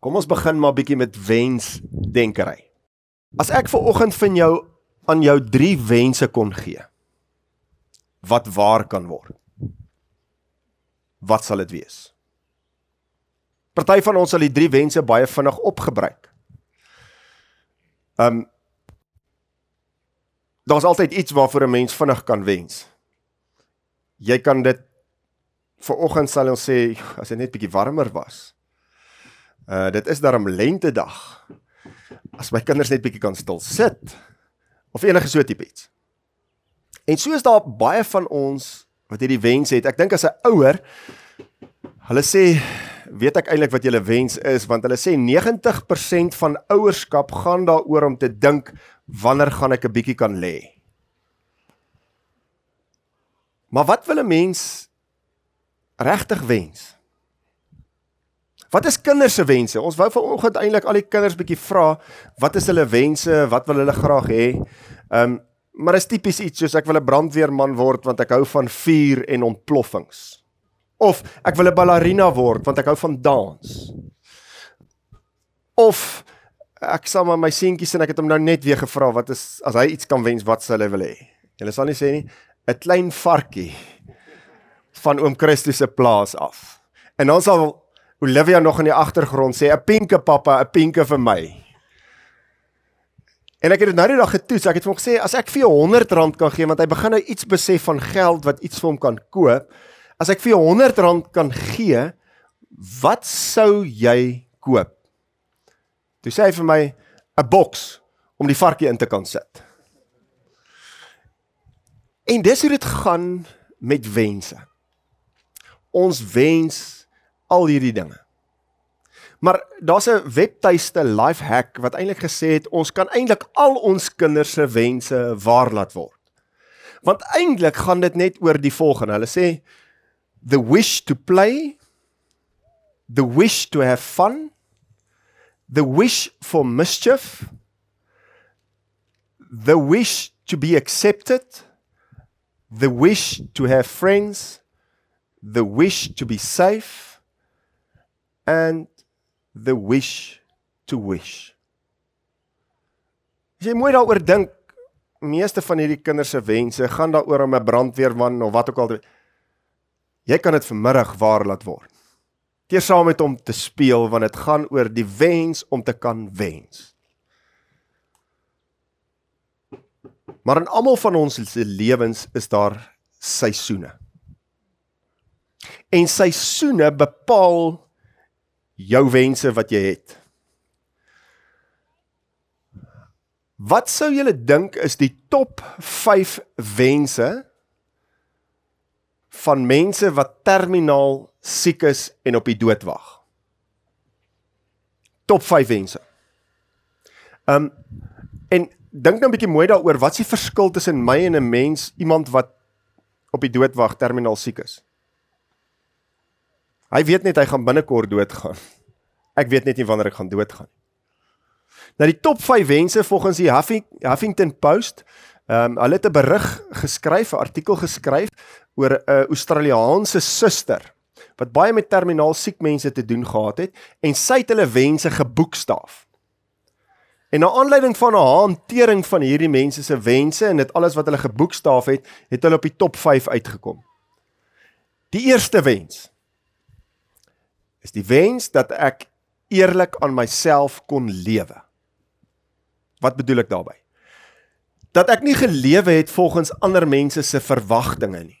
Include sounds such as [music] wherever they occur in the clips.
Kom ons begin maar bietjie met wensdenkery. As ek ver oggend van jou aan jou 3 wense kon gee wat waar kan word. Wat sal dit wees? Party van ons sal die 3 wense baie vinnig opgebruik. Um Daar's altyd iets waarvoor 'n mens vinnig kan wens. Jy kan dit vir oggend sal ons sê as dit net bietjie warmer was. Uh dit is darm lente dag. As my kinders net bietjie kan stil sit of enige so tipe iets. En so is daar baie van ons wat hierdie wens het. Ek dink as 'n ouer hulle sê weet ek eintlik wat julle wens is want hulle sê 90% van ouerskap gaan daaroor om te dink wanneer gaan ek 'n bietjie kan lê. Maar wat wil 'n mens regtig wens? Wat is kinders se wense? Ons wou vanoggend eintlik al die kinders bietjie vra, wat is hulle wense? Wat wil hulle graag hê? Ehm, um, maar is tipies iets soos ek wil 'n brandweerman word want ek hou van vuur en ontploffings. Of ek wil 'n ballerina word want ek hou van dans. Of ek sal maar my seentjies en ek het hom nou net weer gevra wat is as hy iets kan wens, wat sal hy wil hê? Julle sal nie sê nie 'n klein varkie van oom Christus se plaas af. En dan sal Olivia nog in die agtergrond sê 'n pinke pappa, 'n pinke vir my. En ek het dit nou die dag getoets. Ek het vir hom gesê as ek vir jou 100 rand kan gee want hy begin nou iets besef van geld wat iets vir hom kan koop. As ek vir jou 100 rand kan gee, wat sou jy koop? Toe sê hy vir my 'n boks om die varkie in te kan sit. En dis hoe dit gaan met wense. Ons wens al hierdie dinge. Maar daar's 'n webtuiste Lifehack wat eintlik gesê het ons kan eintlik al ons kinders se wense waar laat word. Want eintlik gaan dit net oor die volgende. Hulle sê the wish to play, the wish to have fun, the wish for mischief, the wish to be accepted, the wish to have friends, the wish to be safe and the wish to wish. As jy mooi daaroor dink, meeste van hierdie kinders se wense gaan daaroor om 'n brandweerman of wat ook al. Jy kan dit vanmiddag waar laat word. Keer saam met hom te speel want dit gaan oor die wens om te kan wens. Maar in almal van ons se lewens is daar seisoene. En seisoene bepaal jou wense wat jy het. Wat sou julle dink is die top 5 wense van mense wat terminaal siek is en op die dood wag? Top 5 wense. Um en dink nou 'n bietjie mooi daaroor, wat is die verskil tussen my en 'n mens, iemand wat op die dood wag, terminaal siek is? Hy weet net hy gaan binnekort doodgaan. Ek weet net nie wanneer ek gaan doodgaan nie. Nou die top 5 wense volgens die Huffing, Huffington Post, ehm um, hulle het 'n berig geskryf, 'n artikel geskryf oor 'n Australiese suster wat baie met terminaal siek mense te doen gehad het en sy het hulle wense geboekstaaf. En na aanleiding van haar hantering van hierdie mense se wense en dit alles wat hulle geboekstaaf het, het hulle op die top 5 uitgekom. Die eerste wens is die wens dat ek eerlik aan myself kon lewe. Wat bedoel ek daarmee? Dat ek nie gelewe het volgens ander mense se verwagtinge nie.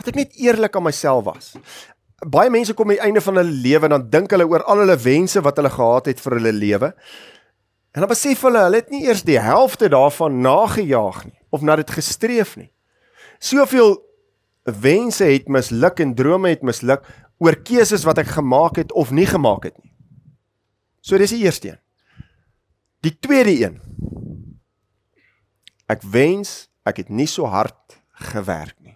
Dat ek net eerlik aan myself was. Baie mense kom aan die einde van hulle lewe en dan dink hulle oor al hulle wense wat hulle gehad het vir hulle lewe. En dan besef hulle hulle het nie eers die helfte daarvan nagejaag nie of na dit gestreef nie. Soveel wense het misluk en drome het misluk oor keuses wat ek gemaak het of nie gemaak het nie. So dis die eerste een. Die tweede een. Ek wens ek het nie so hard gewerk nie.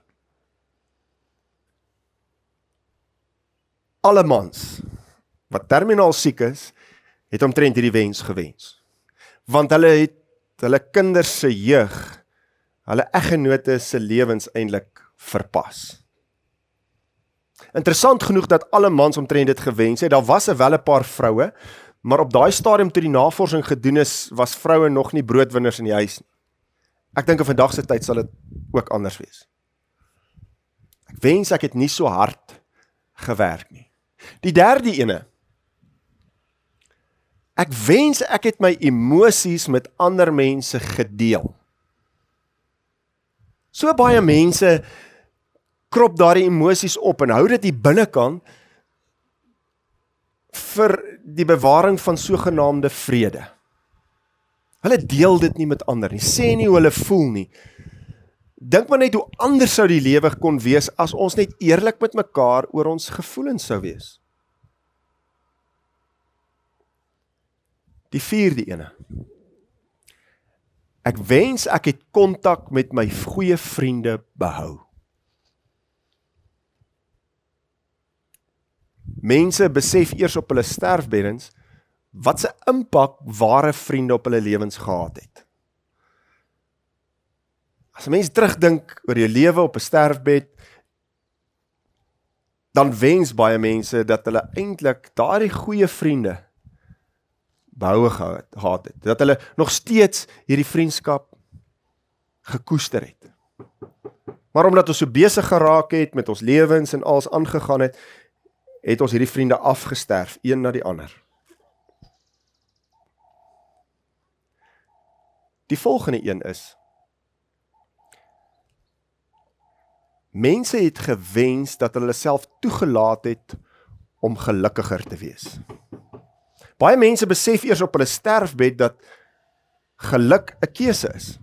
Alle mans wat terminaal siek is, het omtrent hierdie wens gewens. Want hulle het hulle kinders se jeug, hulle eggenote se lewens eintlik verpas. Interessant genoeg dat alle mans omtrent dit gewens het. Daar was wel 'n paar vroue, maar op daai stadium toe die navorsing gedoen is, was vroue nog nie broodwinners in die huis nie. Ek dink in vandag se tyd sal dit ook anders wees. Ek wens ek het nie so hard gewerk nie. Die derde ene. Ek wens ek het my emosies met ander mense gedeel. So baie mense krop daardie emosies op en hou dit hier binnekant vir die bewaring van sogenaamde vrede. Hulle deel dit nie met ander nie. Sê nie hoe hulle voel nie. Dink maar net hoe anders sou die lewe kon wees as ons net eerlik met mekaar oor ons gevoelens sou wees. Die vierde ene. Ek wens ek het kontak met my goeie vriende behou. Mense besef eers op hulle sterfbeddens wat se impak ware vriende op hulle lewens gehad het. As 'n mens terugdink oor jou lewe op 'n sterfbed, dan wens baie mense dat hulle eintlik daardie goeie vriende behoue gehad het, dat hulle nog steeds hierdie vriendskap gekoester het. Maar omdat ons so besig geraak het met ons lewens en alles aangegaan het, het ons hierdie vriende afgesterf een na die ander. Die volgende een is Mense het gewens dat hulle self toegelaat het om gelukkiger te wees. Baie mense besef eers op hulle sterfbed dat geluk 'n keuse is.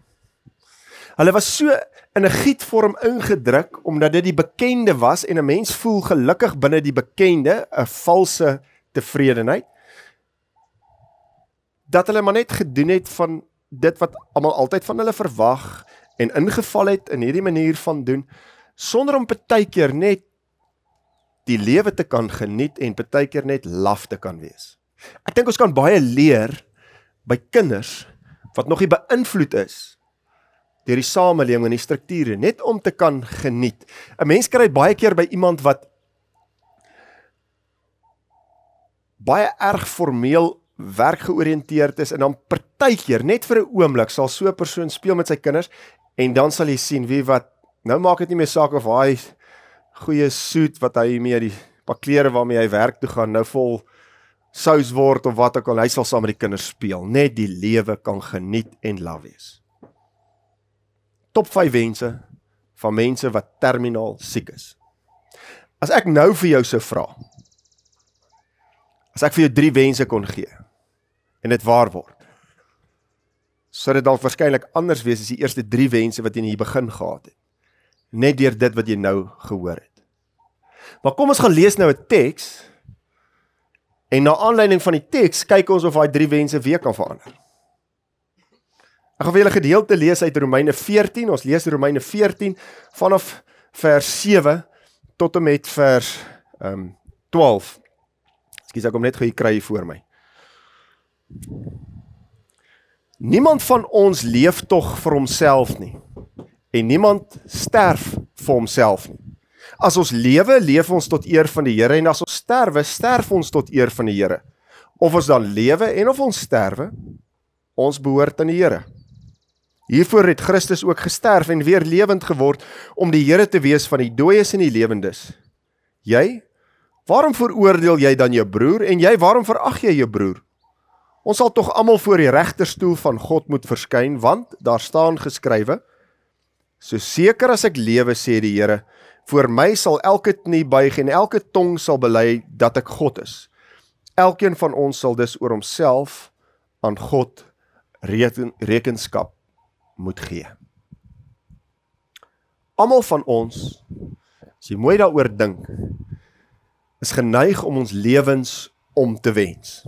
Hulle was so in 'n gietvorm ingedruk omdat dit die bekende was en 'n mens voel gelukkig binne die bekende, 'n valse tevredenheid. Dat hulle maar net gedoen het van dit wat almal altyd van hulle verwag en ingeval het in hierdie manier van doen sonder om partykeer net die lewe te kan geniet en partykeer net laf te kan wees. Ek dink ons kan baie leer by kinders wat nog nie beïnvloed is deur die samelewing en die strukture net om te kan geniet. 'n Mens kry baie keer by iemand wat baie erg formeel werk georiënteerd is en dan partykeer net vir 'n oomblik sal so 'n persoon speel met sy kinders en dan sal jy sien wie wat nou maak dit nie meer saak of hy goeie soet wat hy mee die pak klere waarmee hy werk toe gaan nou vol sous word of wat ook al hy sal saam met die kinders speel net die lewe kan geniet en love wees top 5 wense van mense wat terminaal siek is. As ek nou vir jou sou vra. As ek vir jou 3 wense kon gee en dit waar word. Sou dit dalk waarskynlik anders wees as die eerste 3 wense wat jy in die begin gehad het. Net deur dit wat jy nou gehoor het. Maar kom ons gaan lees nou 'n teks en na aanleiding van die teks kyk ons of daai 3 wense weer kan verander. Ek gaan vir julle gedeelte lees uit Romeine 14. Ons lees Romeine 14 vanaf vers 7 tot en met vers ehm um, 12. Ekskuus, ek kom net gou hier kry voor my. Niemand van ons leef tog vir homself nie. En niemand sterf vir homself nie. As ons lewe, leef ons tot eer van die Here en as ons sterwe, sterf ons tot eer van die Here. Of ons dan lewe en of ons sterwe, ons behoort aan die Here. Hiervoor het Christus ook gesterf en weer lewend geword om die Here te wees van die dooies en die lewendes. Jy? Waarom veroordeel jy dan jou broer en jy waarom verag jy jou broer? Ons sal tog almal voor die regterstoel van God moet verskyn want daar staan geskrywe: So seker as ek lewe sê die Here, voor my sal elke knie buig en elke tong sal bely dat ek God is. Elkeen van ons sal dus oor homself aan God reken, rekenskap moet gee. Almal van ons as jy mooi daaroor dink is geneig om ons lewens om te wens.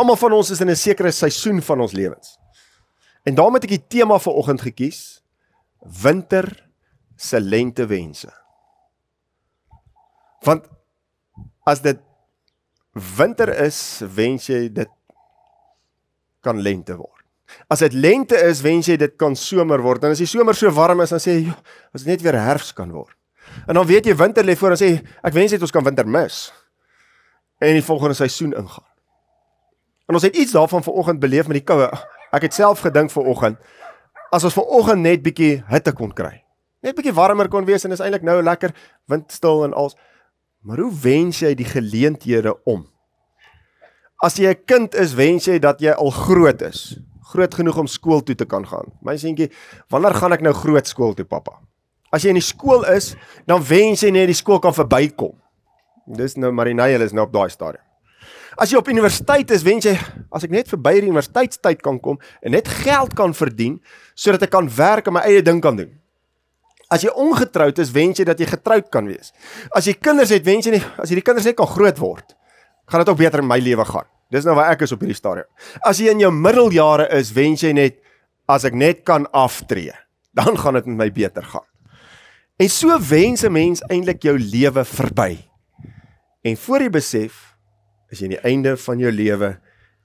Almal van ons is in 'n sekere seisoen van ons lewens. En daarom het ek die tema vir oggend gekies: winter se lentewense. Want as dit winter is, wens jy dit kan lente word. As dit lente is, wens jy dit kan somer word. En as die somer so warm is, dan sê jy, as dit net weer herfs kan word. En dan weet jy winter lê voor en sê ek wens net ons kan winter mis. En die volgende seisoen ingaan. En ons het iets daarvan vanoggend beleef met die koue. Ek het self gedink vanoggend as ons vanoggend net bietjie hitte kon kry. Net bietjie warmer kon wees en is eintlik nou lekker windstil en als. Maar hoe wens jy die geleenthede om? As jy 'n kind is, wens jy dat jy al groot is, groot genoeg om skool toe te kan gaan. My seentjie, wanneer gaan ek nou groot skool toe, pappa? As jy in die skool is, dan wens jy net die skool kan verbykom. Dis nou Marinay, hulle is nou op daai stadium. As jy op universiteit is, wens jy as ek net verby die universiteitstyd kan kom en net geld kan verdien sodat ek kan werk en my eie ding kan doen. As jy ongetroud is, wens jy dat jy getroud kan wees. As jy kinders het, wens jy nie as hierdie kinders net kan groot word, gaan dit ook beter in my lewe gaan. Dis nou waar ek is op hierdie stadium. As jy in jou middeljare is, wens jy net as ek net kan aftree, [laughs] dan gaan dit met my beter gaan. En so wens 'n mens eintlik jou lewe verby. En voor jy besef, is jy aan die einde van jou lewe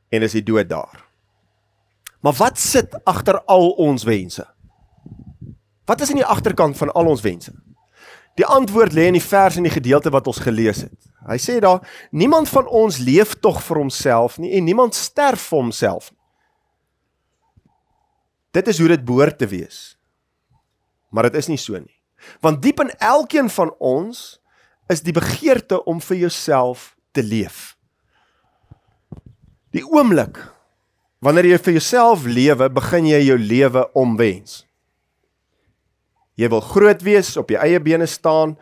en is die dood daar. Maar wat sit agter al ons wense? Wat is in die agterkant van al ons wense? Die antwoord lê in die vers in die gedeelte wat ons gelees het. Hy sê daar niemand van ons leef tog vir homself nie en niemand sterf vir homself nie. Dit is hoe dit behoort te wees. Maar dit is nie so nie. Want diep in elkeen van ons is die begeerte om vir jouself te leef. Die oomblik wanneer jy vir jouself lewe, begin jy jou lewe omwens. Jy wil groot wees, op jou eie bene staan.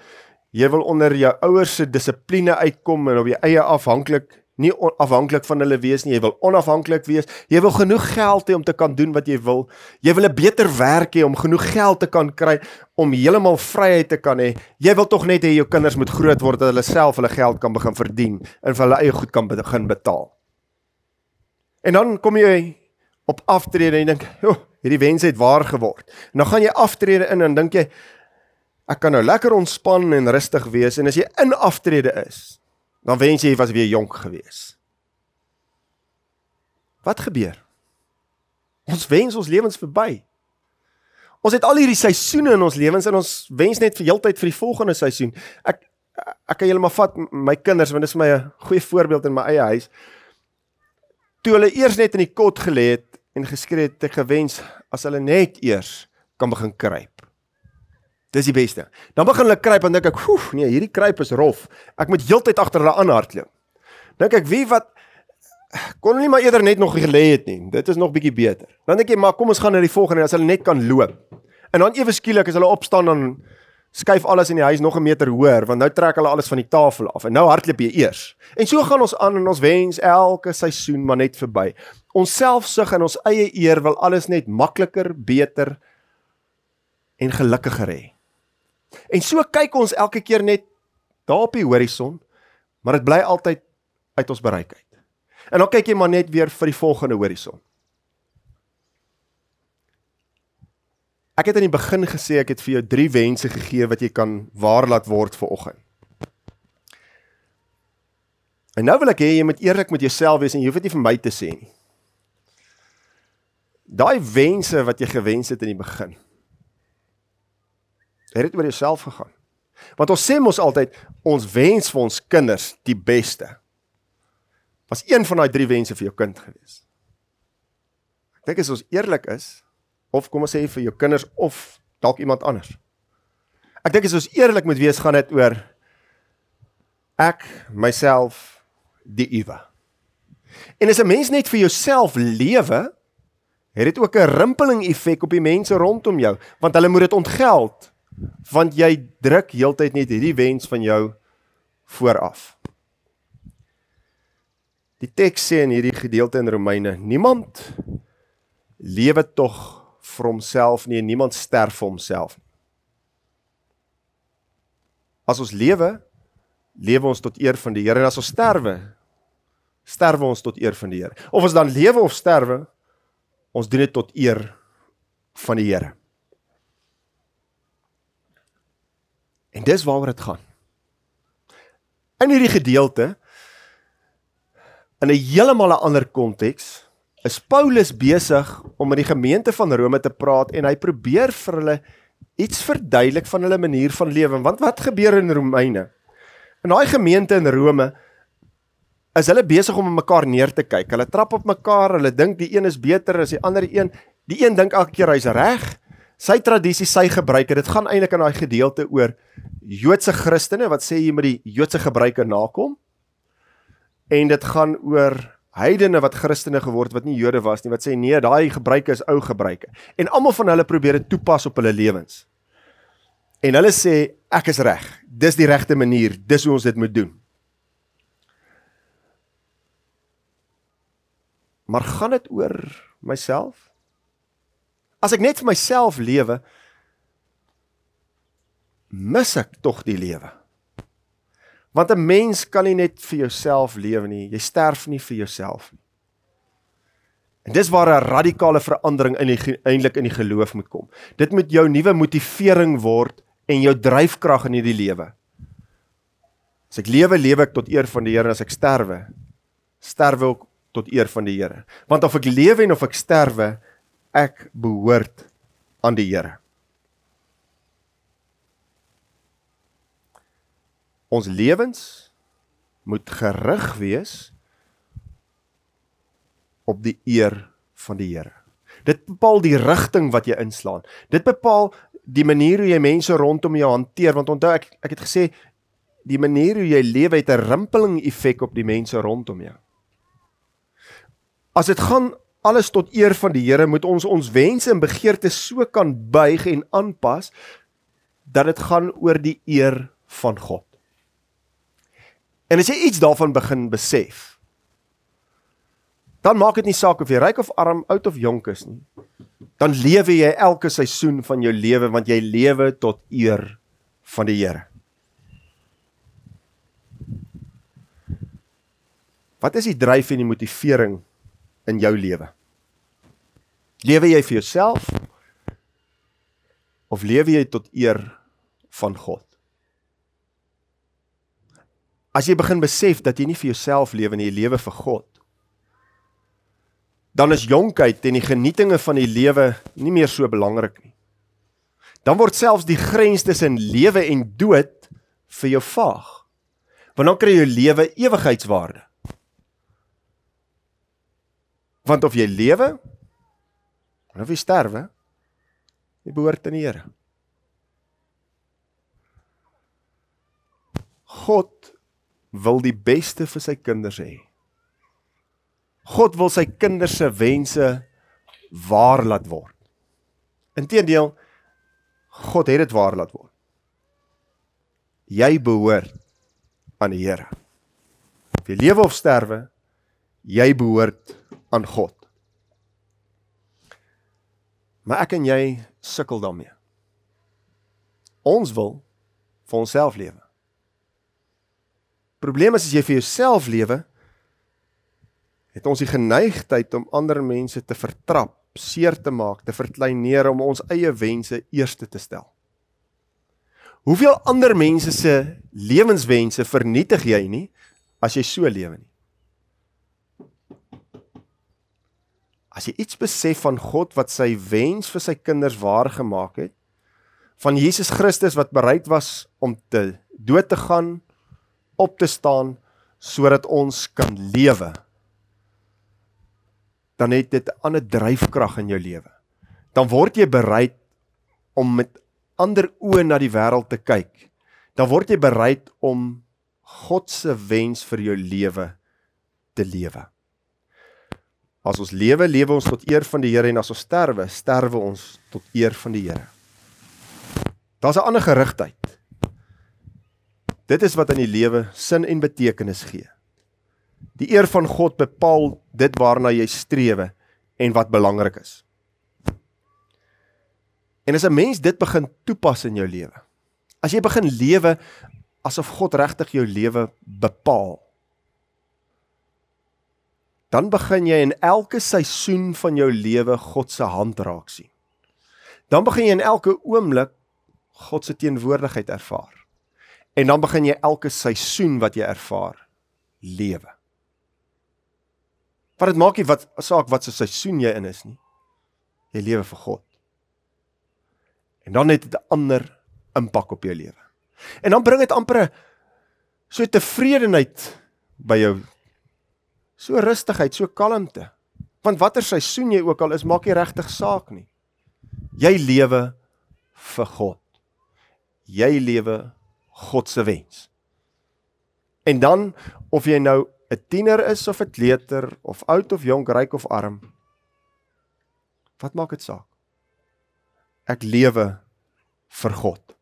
Jy wil onder jou ouers se dissipline uitkom en op jou eie afhanklik nie afhanklik van hulle wees nie. Jy wil onafhanklik wees. Jy wil genoeg geld hê om te kan doen wat jy wil. Jy wil 'n beter werk hê om genoeg geld te kan kry om heeltemal vryheid te kan hê. Jy wil tog net hê jou kinders moet groot word dat hulle self hulle geld kan begin verdien en vir hulle eie goed kan begin betaal. En dan kom jy op aftrede en jy dink, "Jo, hierdie wens het waar geword." En dan gaan jy aftrede in en dink jy, "Ek kan nou lekker ontspan en rustig wees." En as jy in aftrede is, dan wens jy jy was weer jonk gewees. Wat gebeur? Ons wens ons lewens verby. Ons het al hierdie seisoene in ons lewens en ons wens net vir heeltyd vir die volgende seisoen. Ek ek kan julle maar vat my kinders want dit is my 'n goeie voorbeeld in my eie huis toe hulle eers net in die kot gelê het en geskree het ek gewens as hulle net eers kan begin kruip. Dis die beste. Dan begin hulle kruip en dink ek, "Oef, nee, hierdie kruip is rof. Ek moet heeltyd agter hulle aanhardloop." Dink ek, "Wie wat kon nie maar eerder net nog gelê het nie. Dit is nog bietjie beter." Dan dink jy, "Maar kom ons gaan na die volgende as hulle net kan loop." En dan ewe skielik as hulle opstaan dan skuif alles in die huis nog 'n meter hoër want nou trek hulle alles van die tafel af en nou hardloop jy eers. En so gaan ons aan en ons wens elke seisoen maar net verby. Ons selfsug en ons eie eer wil alles net makliker, beter en gelukkiger hê. En so kyk ons elke keer net daar op die horison, maar dit bly altyd uit ons bereik uit. En dan kyk jy maar net weer vir die volgende horison. Ek het aan die begin gesê ek het vir jou 3 wense gegee wat jy kan waar laat word vir oggend. En nou wil ek hê jy moet eerlik met jouself wees en jy hoef dit nie vir my te sê nie. Daai wense wat jy gewens het in die begin. Het dit oor jouself gegaan? Want ons sê mos altyd ons wens vir ons kinders die beste. Was een van daai 3 wense vir jou kind gewees? Ek dink as ons eerlik is, of kom ons sê vir jou kinders of dalk iemand anders. Ek dink as ons eerlik moet wees, gaan dit oor ek, myself, die uwe. En as 'n mens net vir jouself lewe, het dit ook 'n rimpeling effek op die mense rondom jou, want hulle moet dit ontgeld want jy druk heeltyd net hierdie wens van jou vooraf. Die teks sê in hierdie gedeelte in Romeine, niemand lewe tog vir homself nie en niemand sterf vir homself nie. As ons lewe, lewe ons tot eer van die Here en as ons sterwe, sterwe ons tot eer van die Here. Of ons dan lewe of sterwe, ons doen dit tot eer van die Here. En dis waaroor dit gaan. In hierdie gedeelte in 'n heeltemal 'n ander konteks is Paulus besig om met die gemeente van Rome te praat en hy probeer vir hulle iets verduidelik van hulle manier van lewe. Want wat gebeur in Romeine? In daai gemeente in Rome is hulle besig om mekaar neer te kyk. Hulle trap op mekaar, hulle dink die een is beter as die ander een. Die een dink elke keer hy's reg. Sy tradisie, sy gebruike, dit gaan eintlik in daai gedeelte oor Joodse Christene wat sê jy moet die Joodse gebruike nakom. En dit gaan oor heidene wat Christene geword wat nie Jode was nie wat sê nee, daai gebruike is ou gebruike. En almal van hulle probeer dit toepas op hulle lewens. En hulle sê ek is reg. Dis die regte manier. Dis hoe ons dit moet doen. Maar gaan dit oor myself? As ek net vir myself lewe, mis ek tog die lewe. Want 'n mens kan nie net vir jouself lewe nie. Jy sterf nie vir jouself nie. En dis waar 'n radikale verandering in die eintlik in die geloof moet kom. Dit moet jou nuwe motivering word en jou dryfkrag in hierdie lewe. As ek lewe, lewe ek tot eer van die Here en as ek sterwe, sterwe ek tot eer van die Here. Want of ek lewe en of ek sterwe, ek behoort aan die Here. Ons lewens moet gerig wees op die eer van die Here. Dit bepaal die rigting wat jy inslaan. Dit bepaal die manier hoe jy mense rondom jou hanteer want onthou ek ek het gesê die manier hoe jy lewe het 'n rimpeling effek op die mense rondom jou. As dit gaan alles tot eer van die Here, moet ons ons wense en begeertes so kan buig en aanpas dat dit gaan oor die eer van God. En as jy iets daarvan begin besef, dan maak dit nie saak of jy ryk of arm, oud of jonk is nie. Dan lewe jy elke seisoen van jou lewe want jy lewe tot eer van die Here. Wat is die dryf en die motivering in jou lewe? Lewe jy vir jouself of lewe jy tot eer van God? As jy begin besef dat jy nie vir jouself lewe nie, jy lewe vir God. Dan is jonkheid en die genietinge van die lewe nie meer so belangrik nie. Dan word selfs die grens tussen lewe en dood vir jou vaag. Want dan kry jou lewe ewigheidswaarde. Want of jy lewe of jy sterwe, jy behoort aan die Here. God wil die beste vir sy kinders hê. God wil sy kinders se wense waar laat word. Inteendeel God het dit waar laat word. Jy behoort aan die Here. Of jy lewe of sterwe, jy behoort aan God. Maar ek en jy sukkel daarmee. Ons wil vir onsself lewe. Probleem is as jy vir jouself lewe, het ons die geneigtheid om ander mense te vertrap, seer te maak, te verkleineer om ons eie wense eerste te stel. Hoeveel ander mense se lewenswense vernietig jy nie as jy so lewe nie? As jy iets besef van God wat sy wens vir sy kinders waar gemaak het, van Jesus Christus wat bereid was om te dood te gaan op te staan sodat ons kan lewe. Dan het dit 'n ander dryfkrag in jou lewe. Dan word jy bereid om met ander oë na die wêreld te kyk. Dan word jy bereid om God se wens vir jou lewe te lewe. As ons lewe, lewe ons tot eer van die Here en as ons sterwe, sterwe ons tot eer van die Here. Daar's 'n ander gerigtheid. Dit is wat in die lewe sin en betekenis gee. Die eer van God bepaal dit waarna jy strewe en wat belangrik is. En as 'n mens dit begin toepas in jou lewe. As jy begin lewe asof God regtig jou lewe bepaal. Dan begin jy in elke seisoen van jou lewe God se hand raak sien. Dan begin jy in elke oomblik God se teenwoordigheid ervaar. En dan begin jy elke seisoen wat jy ervaar lewe. Wat dit maak nie wat saak wat se seisoen jy in is nie. Jy lewe vir God. En dan het dit 'n ander impak op jou lewe. En dan bring dit amper 'n so tevredenheid by jou. So rustigheid, so kalmte. Want watter seisoen jy ook al is, maak nie regtig saak nie. Jy lewe vir God. Jy lewe God se wens. En dan of jy nou 'n tiener is of 'n kleuter of oud of jonk, ryk of arm. Wat maak dit saak? Ek lewe vir God.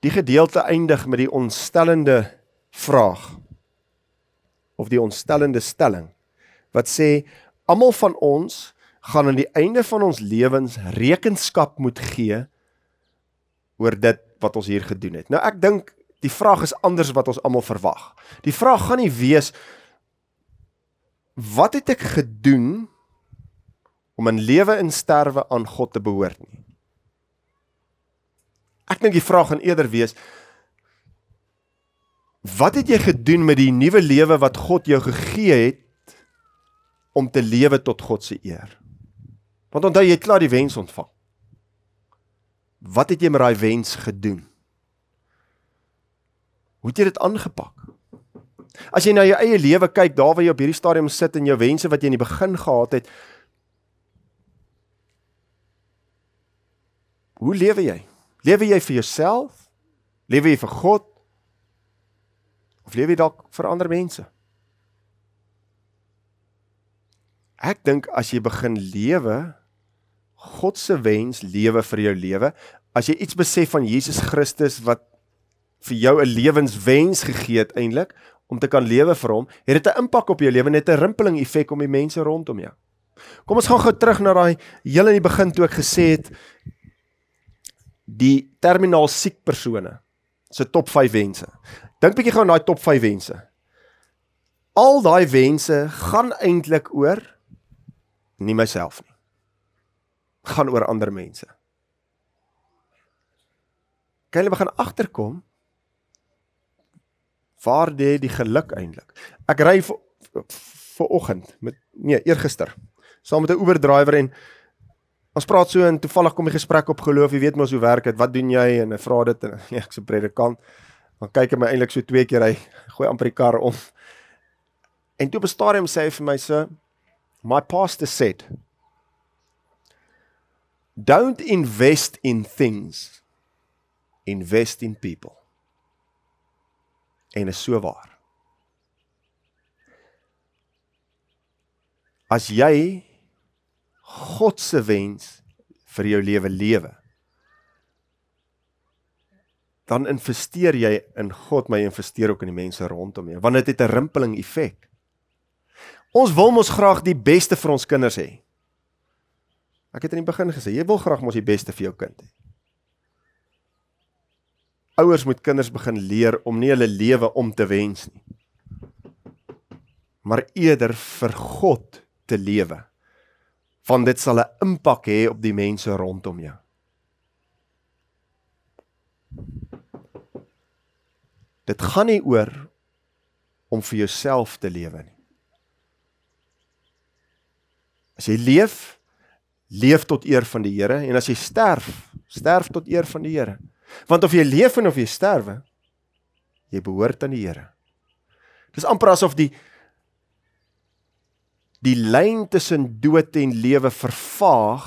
Die gedeelte eindig met die ontstellende vraag of die ontstellende stelling wat sê almal van ons gaan aan die einde van ons lewens rekenskap moet gee oor dit wat ons hier gedoen het. Nou ek dink die vraag is anders wat ons almal verwag. Die vraag gaan nie wees wat het ek gedoen om in lewe en sterwe aan God te behoort nie. Ek dink die vraag gaan eerder wees wat het jy gedoen met die nuwe lewe wat God jou gegee het om te lewe tot God se eer? Want onthou jy het klaar die wens ontvang. Wat het jy met daai wens gedoen? Hoe het jy dit aangepak? As jy na jou eie lewe kyk, daar waar jy op hierdie stadium sit en jou wense wat jy in die begin gehad het, hoe lewe jy? Lewe jy vir jouself? Lewe jy vir God? Of lewe jy dalk vir ander mense? Ek dink as jy begin lewe God se wens lewe vir jou lewe, as jy iets besef van Jesus Christus wat vir jou 'n lewenswens gegee het eintlik om te kan lewe vir hom, het dit 'n impak op jou lewe, net 'n rimpeling effek om die mense rondom jou. Kom ons gaan gou terug na daai heel in die begin toe ek gesê het die terminaal siek persone se top 5 wense. Dink bietjie gou aan daai top 5 wense. Al daai wense gaan eintlik oor nie myself nie. Gaan oor ander mense. Kan jy begin agterkom waar lê die geluk eintlik? Ek ry ver oggend met nee, eergister saam met 'n Uber drywer en Ons praat so en toevallig kom die gesprek op geloof, jy weet mos hoe werk dit. Wat doen jy en ek vra dit en [laughs] nee, ek's 'n predikant. Dan kyk hy my eintlik so twee keer hy [laughs] gooi amper die kar om. En toe op 'n stadium sê hy vir my so, my pastor said, don't invest in things. Invest in people. En is so waar. As jy God se wens vir jou lewe lewe. Dan investeer jy in God, maar jy investeer ook in die mense rondom jou, want dit het 'n rimpeling effek. Ons wil mos graag die beste vir ons kinders hê. Ek het in die begin gesê, jy wil graag mos die beste vir jou kind hê. Ouers moet kinders begin leer om nie hulle lewe om te wens nie, maar eerder vir God te lewe van dit sal 'n impak hê op die mense rondom jou. Dit gaan nie oor om vir jouself te lewe nie. As jy leef, leef tot eer van die Here en as jy sterf, sterf tot eer van die Here. Want of jy leef en of jy sterwe, jy behoort aan die Here. Dis amper asof die die lyn tussen dood en lewe vervaag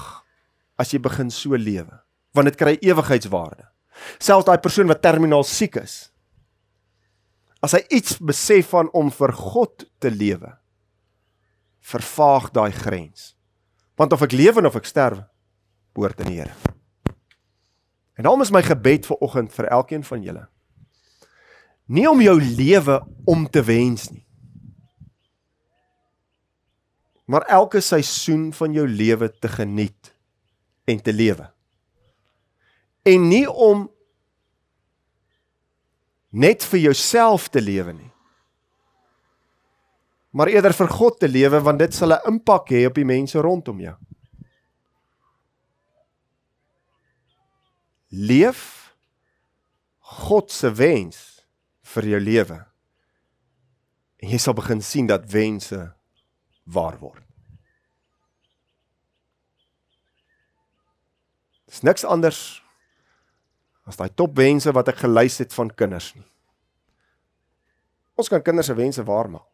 as jy begin so lewe want dit kry ewigheidswaarde selfs daai persoon wat terminaal siek is as hy iets besef van om vir God te lewe vervaag daai grens want of ek lewe of ek sterwe behoort aan die Here en daarom is my gebed vir oggend vir elkeen van julle nie om jou lewe om te wens nie maar elke seisoen van jou lewe te geniet en te lewe. En nie om net vir jouself te lewe nie. Maar eerder vir God te lewe want dit sal 'n impak hê op die mense rondom jou. Leef God se wens vir jou lewe. En jy sal begin sien dat wense waar word. Dis niks anders as daai topwense wat ek gelys het van kinders nie. Ons kan kinders se wense waarmaak.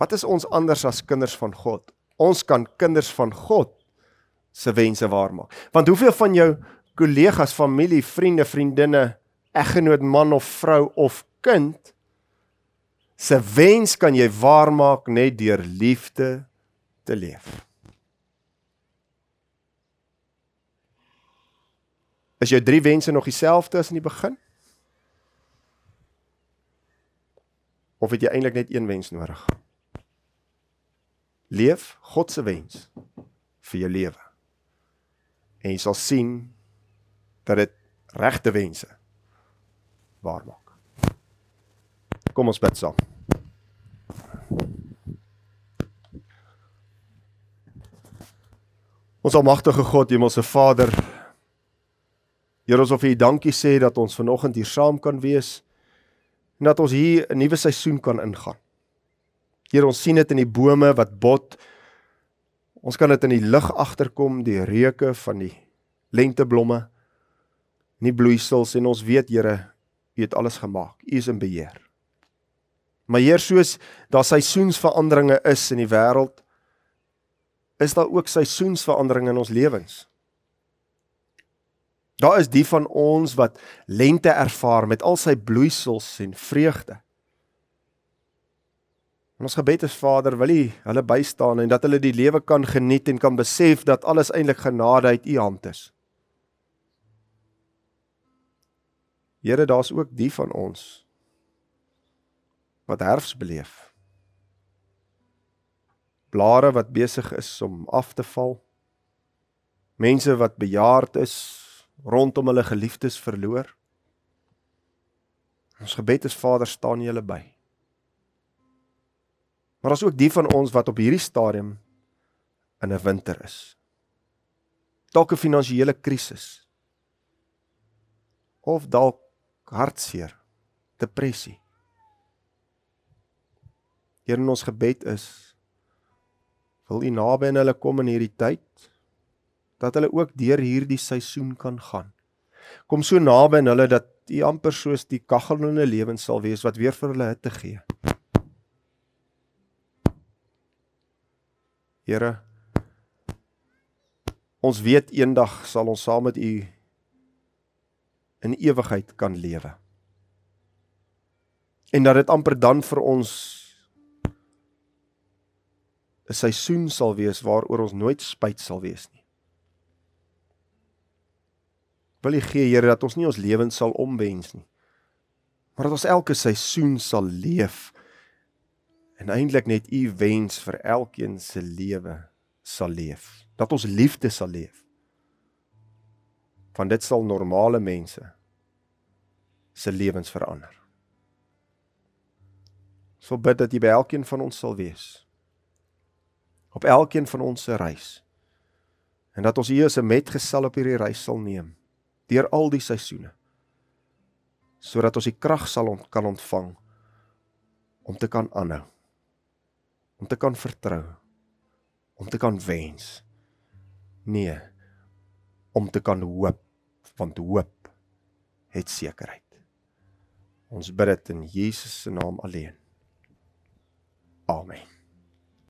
Wat is ons anders as kinders van God? Ons kan kinders van God se wense waarmaak. Want hoeveel van jou kollegas, familie, vriende, vriendinne, eggenoot, man of vrou of kind se wens kan jy waarmaak net deur liefde te leef? Is jou drie wense nog dieselfde as in die begin? Of het jy eintlik net een wens nodig? Leef God se wens vir jou lewe. En jy sal sien dat dit regte wense waar maak. Kom ons bid saam. Ons almagtige God, Hemelse Vader, Here ons wil vir U dankie sê dat ons vanoggend hier saam kan wees en dat ons hier 'n nuwe seisoen kan ingaan. Here ons sien dit in die bome wat bot. Ons kan dit in die lug agterkom, die reuke van die lenteblomme, nie bloeisels en ons weet Here, U het alles gemaak. U is in beheer. Maar Heer, soos daar seisoensveranderinge is in die wêreld, is daar ook seisoensveranderinge in ons lewens. Daar is die van ons wat lente ervaar met al sy bloeisels en vreugde. En ons gebed is Vader, wil U hulle bystaan en dat hulle die lewe kan geniet en kan besef dat alles eintlik genade uit U hand is. Here, daar's ook die van ons wat herfs beleef. Blare wat besig is om af te val. Mense wat bejaard is, rondom hulle geliefdes verloor. Ons gebed is Vader, staan julle by. Maar daar's ook die van ons wat op hierdie stadium in 'n winter is. Dalk 'n finansiële krisis. Of dalk hartseer, depressie. Here in ons gebed is wil U naby aan hulle kom in hierdie tyd dat hulle ook deur hierdie seisoen kan gaan. Kom so naby aan hulle dat U amper soos die kaggel in hulle lewens sal wees wat weer vir hulle hitte gee. Here ons weet eendag sal ons saam met U in ewigheid kan lewe. En dat dit amper dan vir ons 'n seisoen sal wees waaroor ons nooit spyt sal wees nie. Wil U gee Here dat ons nie ons lewens sal omwens nie. Maar dat ons elke seisoen sal leef en eintlik net U wens vir elkeen se lewe sal leef. Dat ons liefde sal leef. Want dit sal normale mense se lewens verander. So bid dat U by elkeen van ons sal wees. Op elkeen van ons se reis. En dat ons U as 'n metgesel op hierdie reis sal neem deur al die seisoene sodat ons die krag sal ont kan ontvang om te kan aanhou om te kan vertrou om te kan wens. Nee om te kan hoop want hoop het sekerheid. Ons bid dit in Jesus se naam alleen. Amen